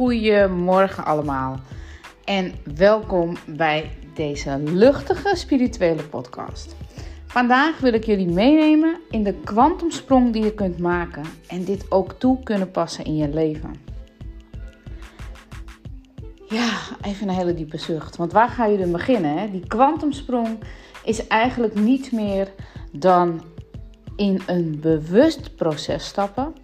Goedemorgen allemaal en welkom bij deze luchtige spirituele podcast. Vandaag wil ik jullie meenemen in de kwantumsprong die je kunt maken en dit ook toe kunnen passen in je leven. Ja, even een hele diepe zucht. Want waar ga je dan beginnen? Hè? Die kwantumsprong is eigenlijk niet meer dan in een bewust proces stappen.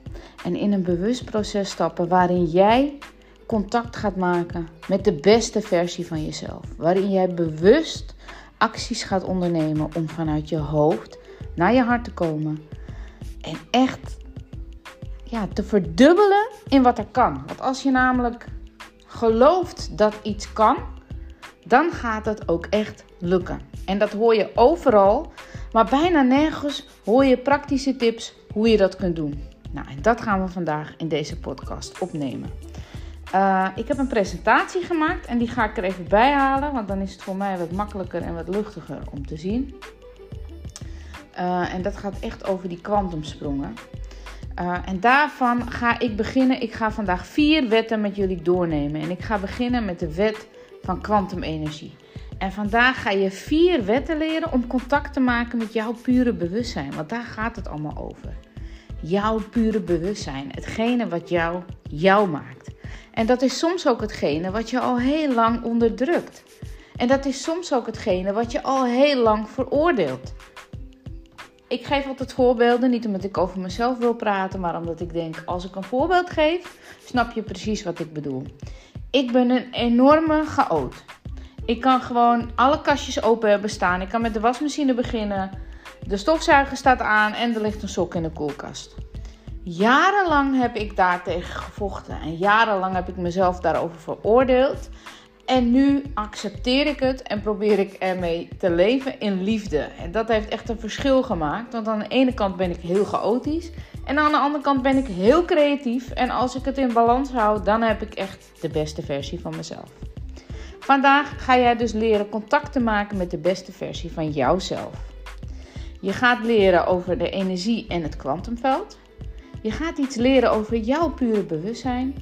En in een bewust proces stappen waarin jij contact gaat maken met de beste versie van jezelf. Waarin jij bewust acties gaat ondernemen om vanuit je hoofd naar je hart te komen. En echt ja, te verdubbelen in wat er kan. Want als je namelijk gelooft dat iets kan, dan gaat het ook echt lukken. En dat hoor je overal, maar bijna nergens hoor je praktische tips hoe je dat kunt doen. Nou, en dat gaan we vandaag in deze podcast opnemen. Uh, ik heb een presentatie gemaakt en die ga ik er even bij halen, want dan is het voor mij wat makkelijker en wat luchtiger om te zien. Uh, en dat gaat echt over die kwantumsprongen. Uh, en daarvan ga ik beginnen. Ik ga vandaag vier wetten met jullie doornemen. En ik ga beginnen met de wet van kwantumenergie. En vandaag ga je vier wetten leren om contact te maken met jouw pure bewustzijn. Want daar gaat het allemaal over. Jouw pure bewustzijn. Hetgene wat jou jou maakt. En dat is soms ook hetgene wat je al heel lang onderdrukt. En dat is soms ook hetgene wat je al heel lang veroordeelt. Ik geef altijd voorbeelden, niet omdat ik over mezelf wil praten, maar omdat ik denk, als ik een voorbeeld geef, snap je precies wat ik bedoel. Ik ben een enorme chaot. Ik kan gewoon alle kastjes open hebben staan. Ik kan met de wasmachine beginnen. De stofzuiger staat aan en er ligt een sok in de koelkast. Jarenlang heb ik daartegen gevochten en jarenlang heb ik mezelf daarover veroordeeld. En nu accepteer ik het en probeer ik ermee te leven in liefde. En dat heeft echt een verschil gemaakt. Want aan de ene kant ben ik heel chaotisch. En aan de andere kant ben ik heel creatief. En als ik het in balans hou, dan heb ik echt de beste versie van mezelf. Vandaag ga jij dus leren contact te maken met de beste versie van jouzelf. Je gaat leren over de energie en het kwantumveld. Je gaat iets leren over jouw pure bewustzijn.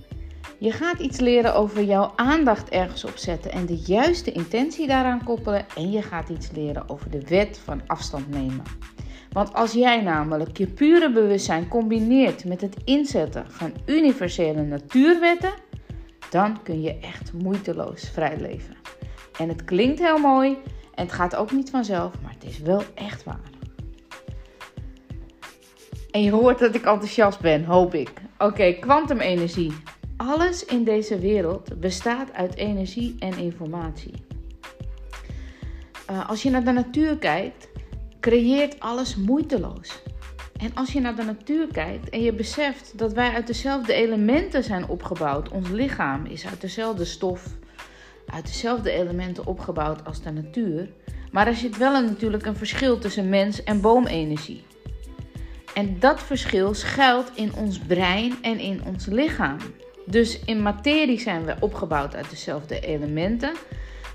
Je gaat iets leren over jouw aandacht ergens opzetten en de juiste intentie daaraan koppelen. En je gaat iets leren over de wet van afstand nemen. Want als jij namelijk je pure bewustzijn combineert met het inzetten van universele natuurwetten, dan kun je echt moeiteloos vrij leven. En het klinkt heel mooi en het gaat ook niet vanzelf, maar het is wel echt waar. En je hoort dat ik enthousiast ben, hoop ik. Oké, kwantumenergie. Alles in deze wereld bestaat uit energie en informatie. Uh, als je naar de natuur kijkt, creëert alles moeiteloos. En als je naar de natuur kijkt en je beseft dat wij uit dezelfde elementen zijn opgebouwd, ons lichaam is uit dezelfde stof, uit dezelfde elementen opgebouwd als de natuur, maar er zit wel een, natuurlijk een verschil tussen mens en boomenergie. En dat verschil schuilt in ons brein en in ons lichaam. Dus in materie zijn we opgebouwd uit dezelfde elementen.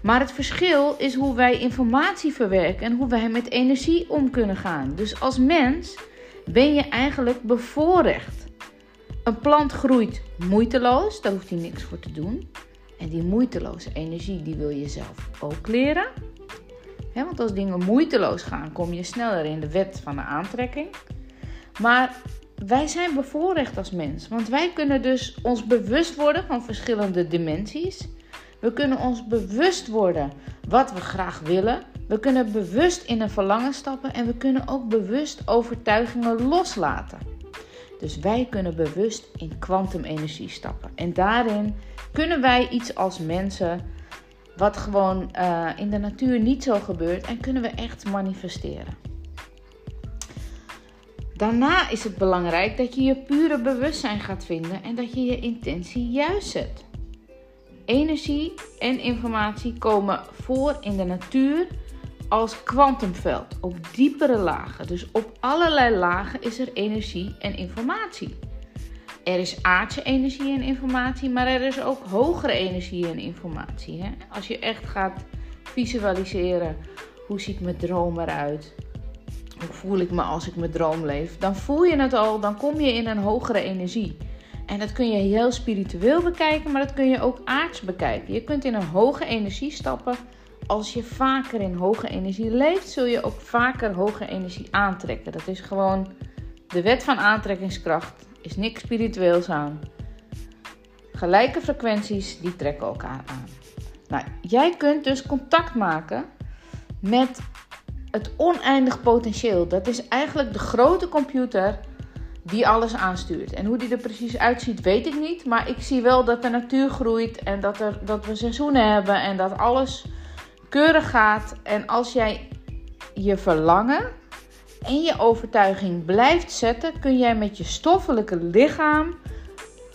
Maar het verschil is hoe wij informatie verwerken en hoe wij met energie om kunnen gaan. Dus als mens ben je eigenlijk bevoorrecht. Een plant groeit moeiteloos, daar hoeft hij niks voor te doen. En die moeiteloze energie, die wil je zelf ook leren. want als dingen moeiteloos gaan, kom je sneller in de wet van de aantrekking. Maar wij zijn bevoorrecht als mens, want wij kunnen dus ons bewust worden van verschillende dimensies. We kunnen ons bewust worden wat we graag willen. We kunnen bewust in een verlangen stappen en we kunnen ook bewust overtuigingen loslaten. Dus wij kunnen bewust in kwantumenergie stappen. En daarin kunnen wij iets als mensen, wat gewoon uh, in de natuur niet zo gebeurt, en kunnen we echt manifesteren. Daarna is het belangrijk dat je je pure bewustzijn gaat vinden en dat je je intentie juist zet. Energie en informatie komen voor in de natuur als kwantumveld op diepere lagen. Dus op allerlei lagen is er energie en informatie. Er is aardse energie en informatie, maar er is ook hogere energie en informatie. Hè? Als je echt gaat visualiseren, hoe ziet mijn droom eruit? Hoe voel ik me als ik mijn droom leef? Dan voel je het al, dan kom je in een hogere energie. En dat kun je heel spiritueel bekijken, maar dat kun je ook aards bekijken. Je kunt in een hoge energie stappen. Als je vaker in hoge energie leeft, zul je ook vaker hoge energie aantrekken. Dat is gewoon de wet van aantrekkingskracht. Is niks spiritueels aan. Gelijke frequenties die trekken elkaar aan. Nou, jij kunt dus contact maken met het oneindig potentieel. Dat is eigenlijk de grote computer die alles aanstuurt. En hoe die er precies uitziet, weet ik niet. Maar ik zie wel dat de natuur groeit en dat, er, dat we seizoenen hebben en dat alles keurig gaat. En als jij je verlangen en je overtuiging blijft zetten, kun jij met je stoffelijke lichaam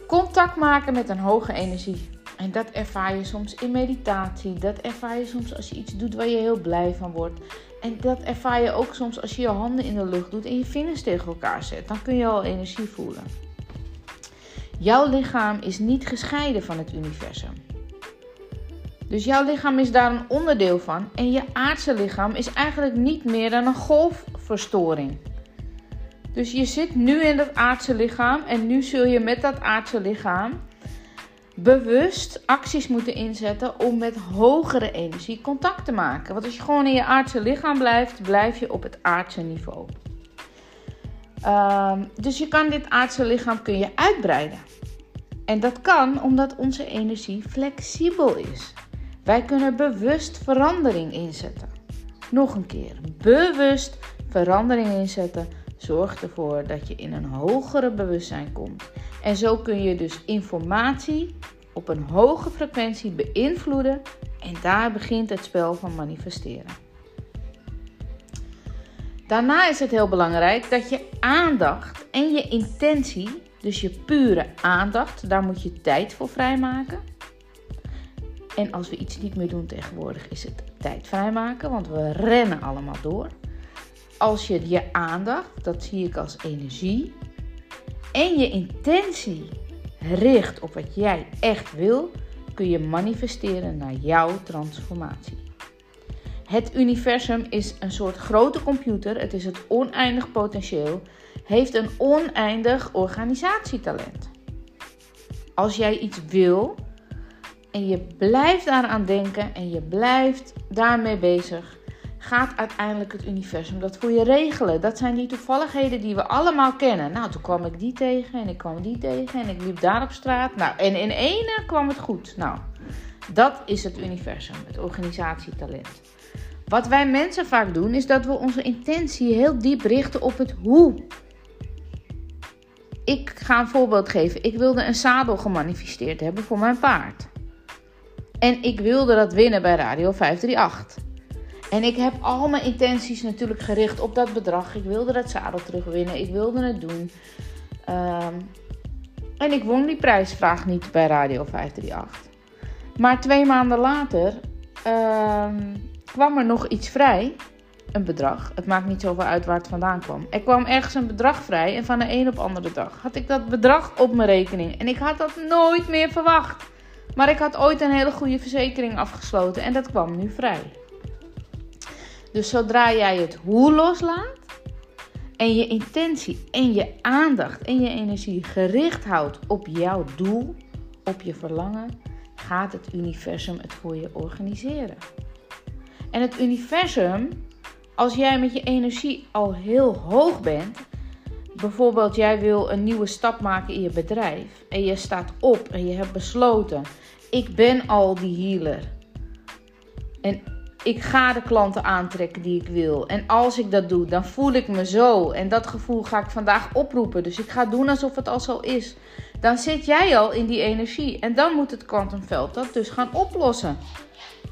contact maken met een hoge energie. En dat ervaar je soms in meditatie. Dat ervaar je soms als je iets doet waar je heel blij van wordt. En dat ervaar je ook soms als je je handen in de lucht doet en je vingers tegen elkaar zet. Dan kun je al energie voelen. Jouw lichaam is niet gescheiden van het universum. Dus jouw lichaam is daar een onderdeel van. En je aardse lichaam is eigenlijk niet meer dan een golfverstoring. Dus je zit nu in dat aardse lichaam en nu zul je met dat aardse lichaam bewust acties moeten inzetten om met hogere energie contact te maken. Want als je gewoon in je aardse lichaam blijft, blijf je op het aardse niveau. Um, dus je kan dit aardse lichaam kun je uitbreiden. En dat kan omdat onze energie flexibel is. Wij kunnen bewust verandering inzetten. Nog een keer, bewust verandering inzetten zorgt ervoor dat je in een hogere bewustzijn komt. En zo kun je dus informatie op een hoge frequentie beïnvloeden en daar begint het spel van manifesteren. Daarna is het heel belangrijk dat je aandacht en je intentie, dus je pure aandacht, daar moet je tijd voor vrijmaken. En als we iets niet meer doen tegenwoordig, is het tijd vrijmaken, want we rennen allemaal door. Als je je aandacht, dat zie ik als energie, en je intentie richt op wat jij echt wil, kun je manifesteren naar jouw transformatie. Het universum is een soort grote computer, het is het oneindig potentieel, heeft een oneindig organisatietalent. Als jij iets wil en je blijft daaraan denken en je blijft daarmee bezig, gaat uiteindelijk het universum dat voor je regelen. Dat zijn die toevalligheden die we allemaal kennen. Nou, toen kwam ik die tegen en ik kwam die tegen en ik liep daar op straat. Nou, en in ene kwam het goed. Nou, dat is het universum, het organisatietalent. Wat wij mensen vaak doen, is dat we onze intentie heel diep richten op het hoe. Ik ga een voorbeeld geven. Ik wilde een zadel gemanifesteerd hebben voor mijn paard. En ik wilde dat winnen bij Radio 538. En ik heb al mijn intenties natuurlijk gericht op dat bedrag. Ik wilde dat zadel terugwinnen. Ik wilde het doen. Um, en ik won die prijsvraag niet bij Radio 538. Maar twee maanden later um, kwam er nog iets vrij. Een bedrag. Het maakt niet zoveel uit waar het vandaan kwam. Er kwam ergens een bedrag vrij. En van de een op andere dag had ik dat bedrag op mijn rekening. En ik had dat nooit meer verwacht. Maar ik had ooit een hele goede verzekering afgesloten. En dat kwam nu vrij. Dus zodra jij het hoe loslaat en je intentie en je aandacht en je energie gericht houdt op jouw doel, op je verlangen, gaat het universum het voor je organiseren. En het universum, als jij met je energie al heel hoog bent, bijvoorbeeld jij wil een nieuwe stap maken in je bedrijf en je staat op en je hebt besloten, ik ben al die healer. En ik ga de klanten aantrekken die ik wil. En als ik dat doe, dan voel ik me zo. En dat gevoel ga ik vandaag oproepen. Dus ik ga doen alsof het al zo is. Dan zit jij al in die energie. En dan moet het kwantumveld dat dus gaan oplossen.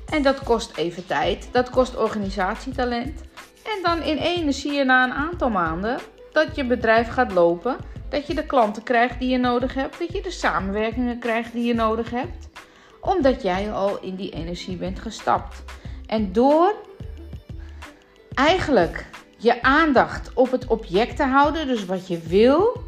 En dat kost even tijd. Dat kost organisatietalent. En dan in ene zie je na een aantal maanden dat je bedrijf gaat lopen. Dat je de klanten krijgt die je nodig hebt. Dat je de samenwerkingen krijgt die je nodig hebt. Omdat jij al in die energie bent gestapt. En door eigenlijk je aandacht op het object te houden, dus wat je wil,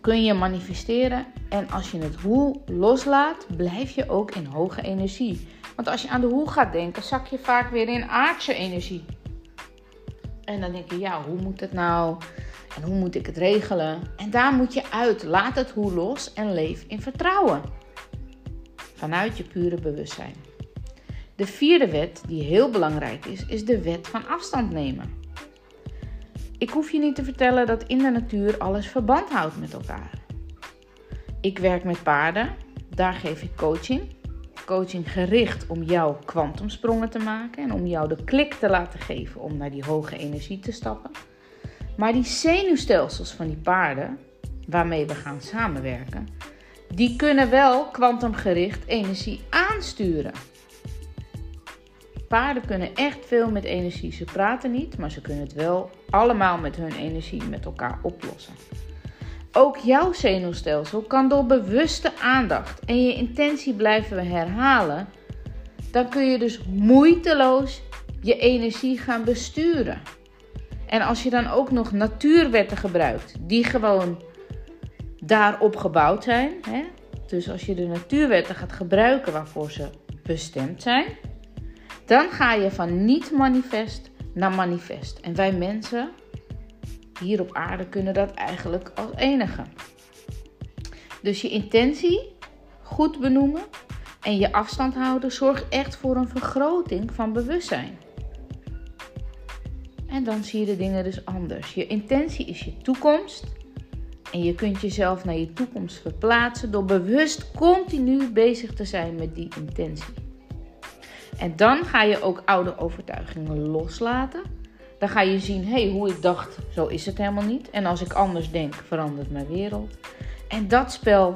kun je manifesteren. En als je het hoe loslaat, blijf je ook in hoge energie. Want als je aan de hoe gaat denken, zak je vaak weer in aardse energie. En dan denk je, ja, hoe moet het nou? En hoe moet ik het regelen? En daar moet je uit. Laat het hoe los en leef in vertrouwen. Vanuit je pure bewustzijn. De vierde wet, die heel belangrijk is, is de wet van afstand nemen. Ik hoef je niet te vertellen dat in de natuur alles verband houdt met elkaar. Ik werk met paarden, daar geef ik coaching. Coaching gericht om jou kwantumsprongen te maken en om jou de klik te laten geven om naar die hoge energie te stappen. Maar die zenuwstelsels van die paarden, waarmee we gaan samenwerken, die kunnen wel kwantumgericht energie aansturen. Paarden kunnen echt veel met energie. Ze praten niet, maar ze kunnen het wel allemaal met hun energie met elkaar oplossen. Ook jouw zenuwstelsel kan door bewuste aandacht en je intentie blijven herhalen, dan kun je dus moeiteloos je energie gaan besturen. En als je dan ook nog natuurwetten gebruikt, die gewoon daarop gebouwd zijn, hè? dus als je de natuurwetten gaat gebruiken waarvoor ze bestemd zijn, dan ga je van niet-manifest naar manifest. En wij mensen hier op aarde kunnen dat eigenlijk als enige. Dus je intentie goed benoemen en je afstand houden zorgt echt voor een vergroting van bewustzijn. En dan zie je de dingen dus anders. Je intentie is je toekomst. En je kunt jezelf naar je toekomst verplaatsen door bewust continu bezig te zijn met die intentie. En dan ga je ook oude overtuigingen loslaten. Dan ga je zien, hé, hey, hoe ik dacht, zo is het helemaal niet. En als ik anders denk, verandert mijn wereld. En dat spel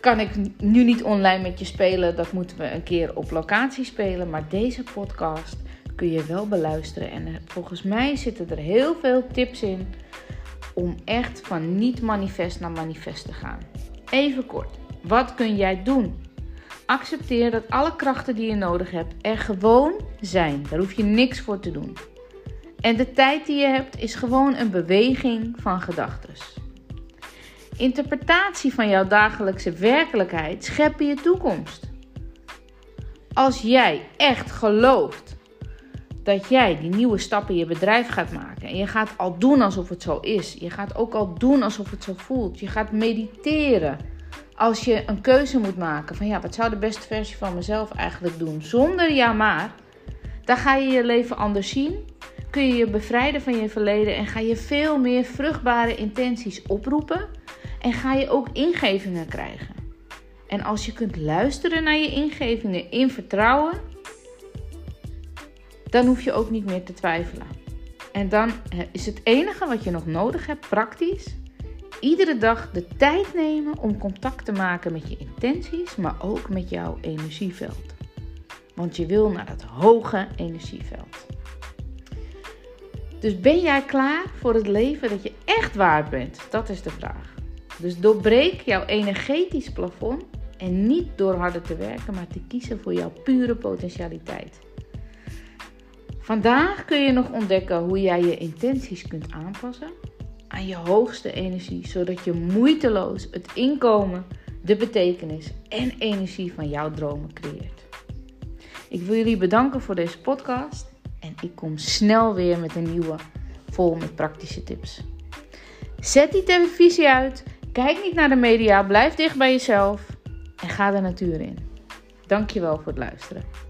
kan ik nu niet online met je spelen. Dat moeten we een keer op locatie spelen. Maar deze podcast kun je wel beluisteren. En volgens mij zitten er heel veel tips in om echt van niet manifest naar manifest te gaan. Even kort, wat kun jij doen? Accepteer dat alle krachten die je nodig hebt er gewoon zijn. Daar hoef je niks voor te doen. En de tijd die je hebt is gewoon een beweging van gedachten. Interpretatie van jouw dagelijkse werkelijkheid scheppen je toekomst. Als jij echt gelooft dat jij die nieuwe stappen in je bedrijf gaat maken en je gaat al doen alsof het zo is, je gaat ook al doen alsof het zo voelt, je gaat mediteren als je een keuze moet maken van ja, wat zou de beste versie van mezelf eigenlijk doen zonder ja maar, dan ga je je leven anders zien. Kun je je bevrijden van je verleden en ga je veel meer vruchtbare intenties oproepen en ga je ook ingevingen krijgen. En als je kunt luisteren naar je ingevingen in vertrouwen, dan hoef je ook niet meer te twijfelen. En dan is het enige wat je nog nodig hebt, praktisch, iedere dag de tijd nemen om contact te maken met je intenties, maar ook met jouw energieveld. Want je wil naar het hoge energieveld. Dus ben jij klaar voor het leven dat je echt waard bent? Dat is de vraag. Dus doorbreek jouw energetisch plafond en niet door harder te werken, maar te kiezen voor jouw pure potentialiteit. Vandaag kun je nog ontdekken hoe jij je intenties kunt aanpassen aan je hoogste energie, zodat je moeiteloos het inkomen, de betekenis en energie van jouw dromen creëert. Ik wil jullie bedanken voor deze podcast en ik kom snel weer met een nieuwe vol met praktische tips. Zet die televisie uit, kijk niet naar de media, blijf dicht bij jezelf en ga de natuur in. Dankjewel voor het luisteren.